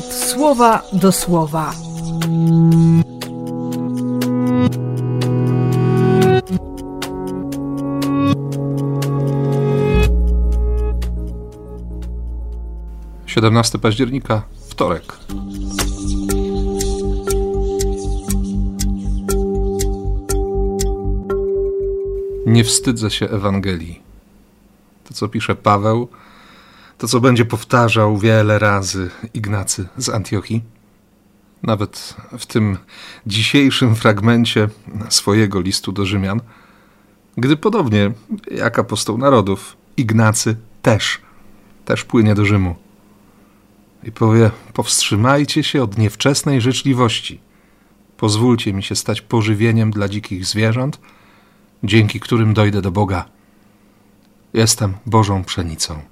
słowa do słowa. Siedemnasty października, wtorek. Nie wstydzę się Ewangelii. To, co pisze Paweł, to, co będzie powtarzał wiele razy Ignacy z Antiochii, nawet w tym dzisiejszym fragmencie swojego listu do Rzymian, gdy podobnie jak apostoł narodów, Ignacy też, też płynie do Rzymu i powie: Powstrzymajcie się od niewczesnej życzliwości. Pozwólcie mi się stać pożywieniem dla dzikich zwierząt, dzięki którym dojdę do Boga. Jestem Bożą pszenicą.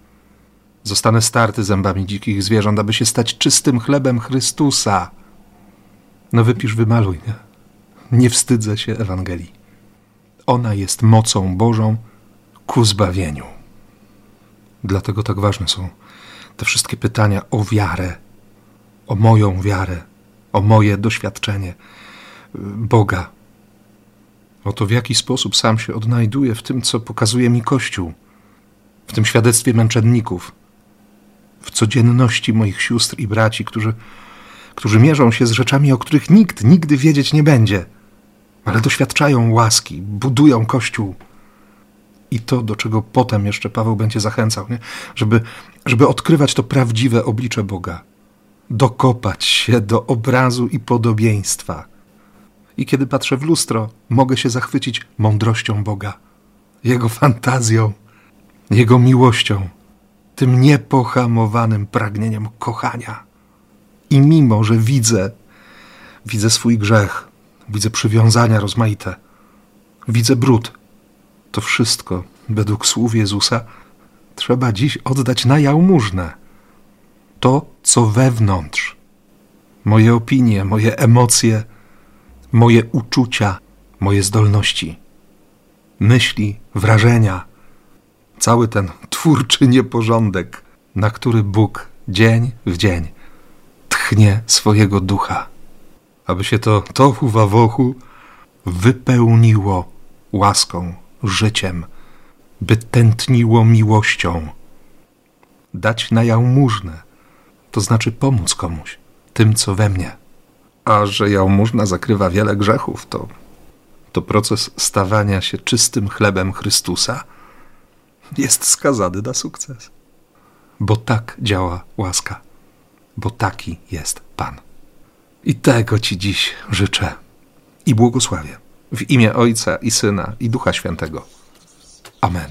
Zostanę starty zębami dzikich zwierząt, aby się stać czystym chlebem Chrystusa. No wypisz, wymaluj, nie? Nie wstydzę się Ewangelii. Ona jest mocą Bożą ku zbawieniu. Dlatego tak ważne są te wszystkie pytania o wiarę, o moją wiarę, o moje doświadczenie Boga, o to, w jaki sposób sam się odnajduję w tym, co pokazuje mi Kościół, w tym świadectwie męczenników, w codzienności moich sióstr i braci, którzy, którzy mierzą się z rzeczami, o których nikt nigdy wiedzieć nie będzie, ale doświadczają łaski, budują Kościół. I to, do czego potem jeszcze Paweł będzie zachęcał, nie? Żeby, żeby odkrywać to prawdziwe oblicze Boga, dokopać się do obrazu i podobieństwa. I kiedy patrzę w lustro, mogę się zachwycić mądrością Boga, Jego fantazją, Jego miłością tym niepohamowanym pragnieniem kochania. I mimo, że widzę, widzę swój grzech, widzę przywiązania rozmaite, widzę brud, to wszystko, według słów Jezusa, trzeba dziś oddać na jałmużnę. To, co wewnątrz, moje opinie, moje emocje, moje uczucia, moje zdolności, myśli, wrażenia, cały ten twórczy nieporządek, na który Bóg dzień w dzień tchnie swojego ducha, aby się to tohu wawochu wypełniło łaską, życiem, by tętniło miłością. Dać na jałmużnę, to znaczy pomóc komuś, tym co we mnie. A że jałmużna zakrywa wiele grzechów, to, to proces stawania się czystym chlebem Chrystusa – jest skazany na sukces. Bo tak działa łaska, bo taki jest Pan. I tego Ci dziś życzę i błogosławię w imię Ojca i Syna i Ducha Świętego. Amen.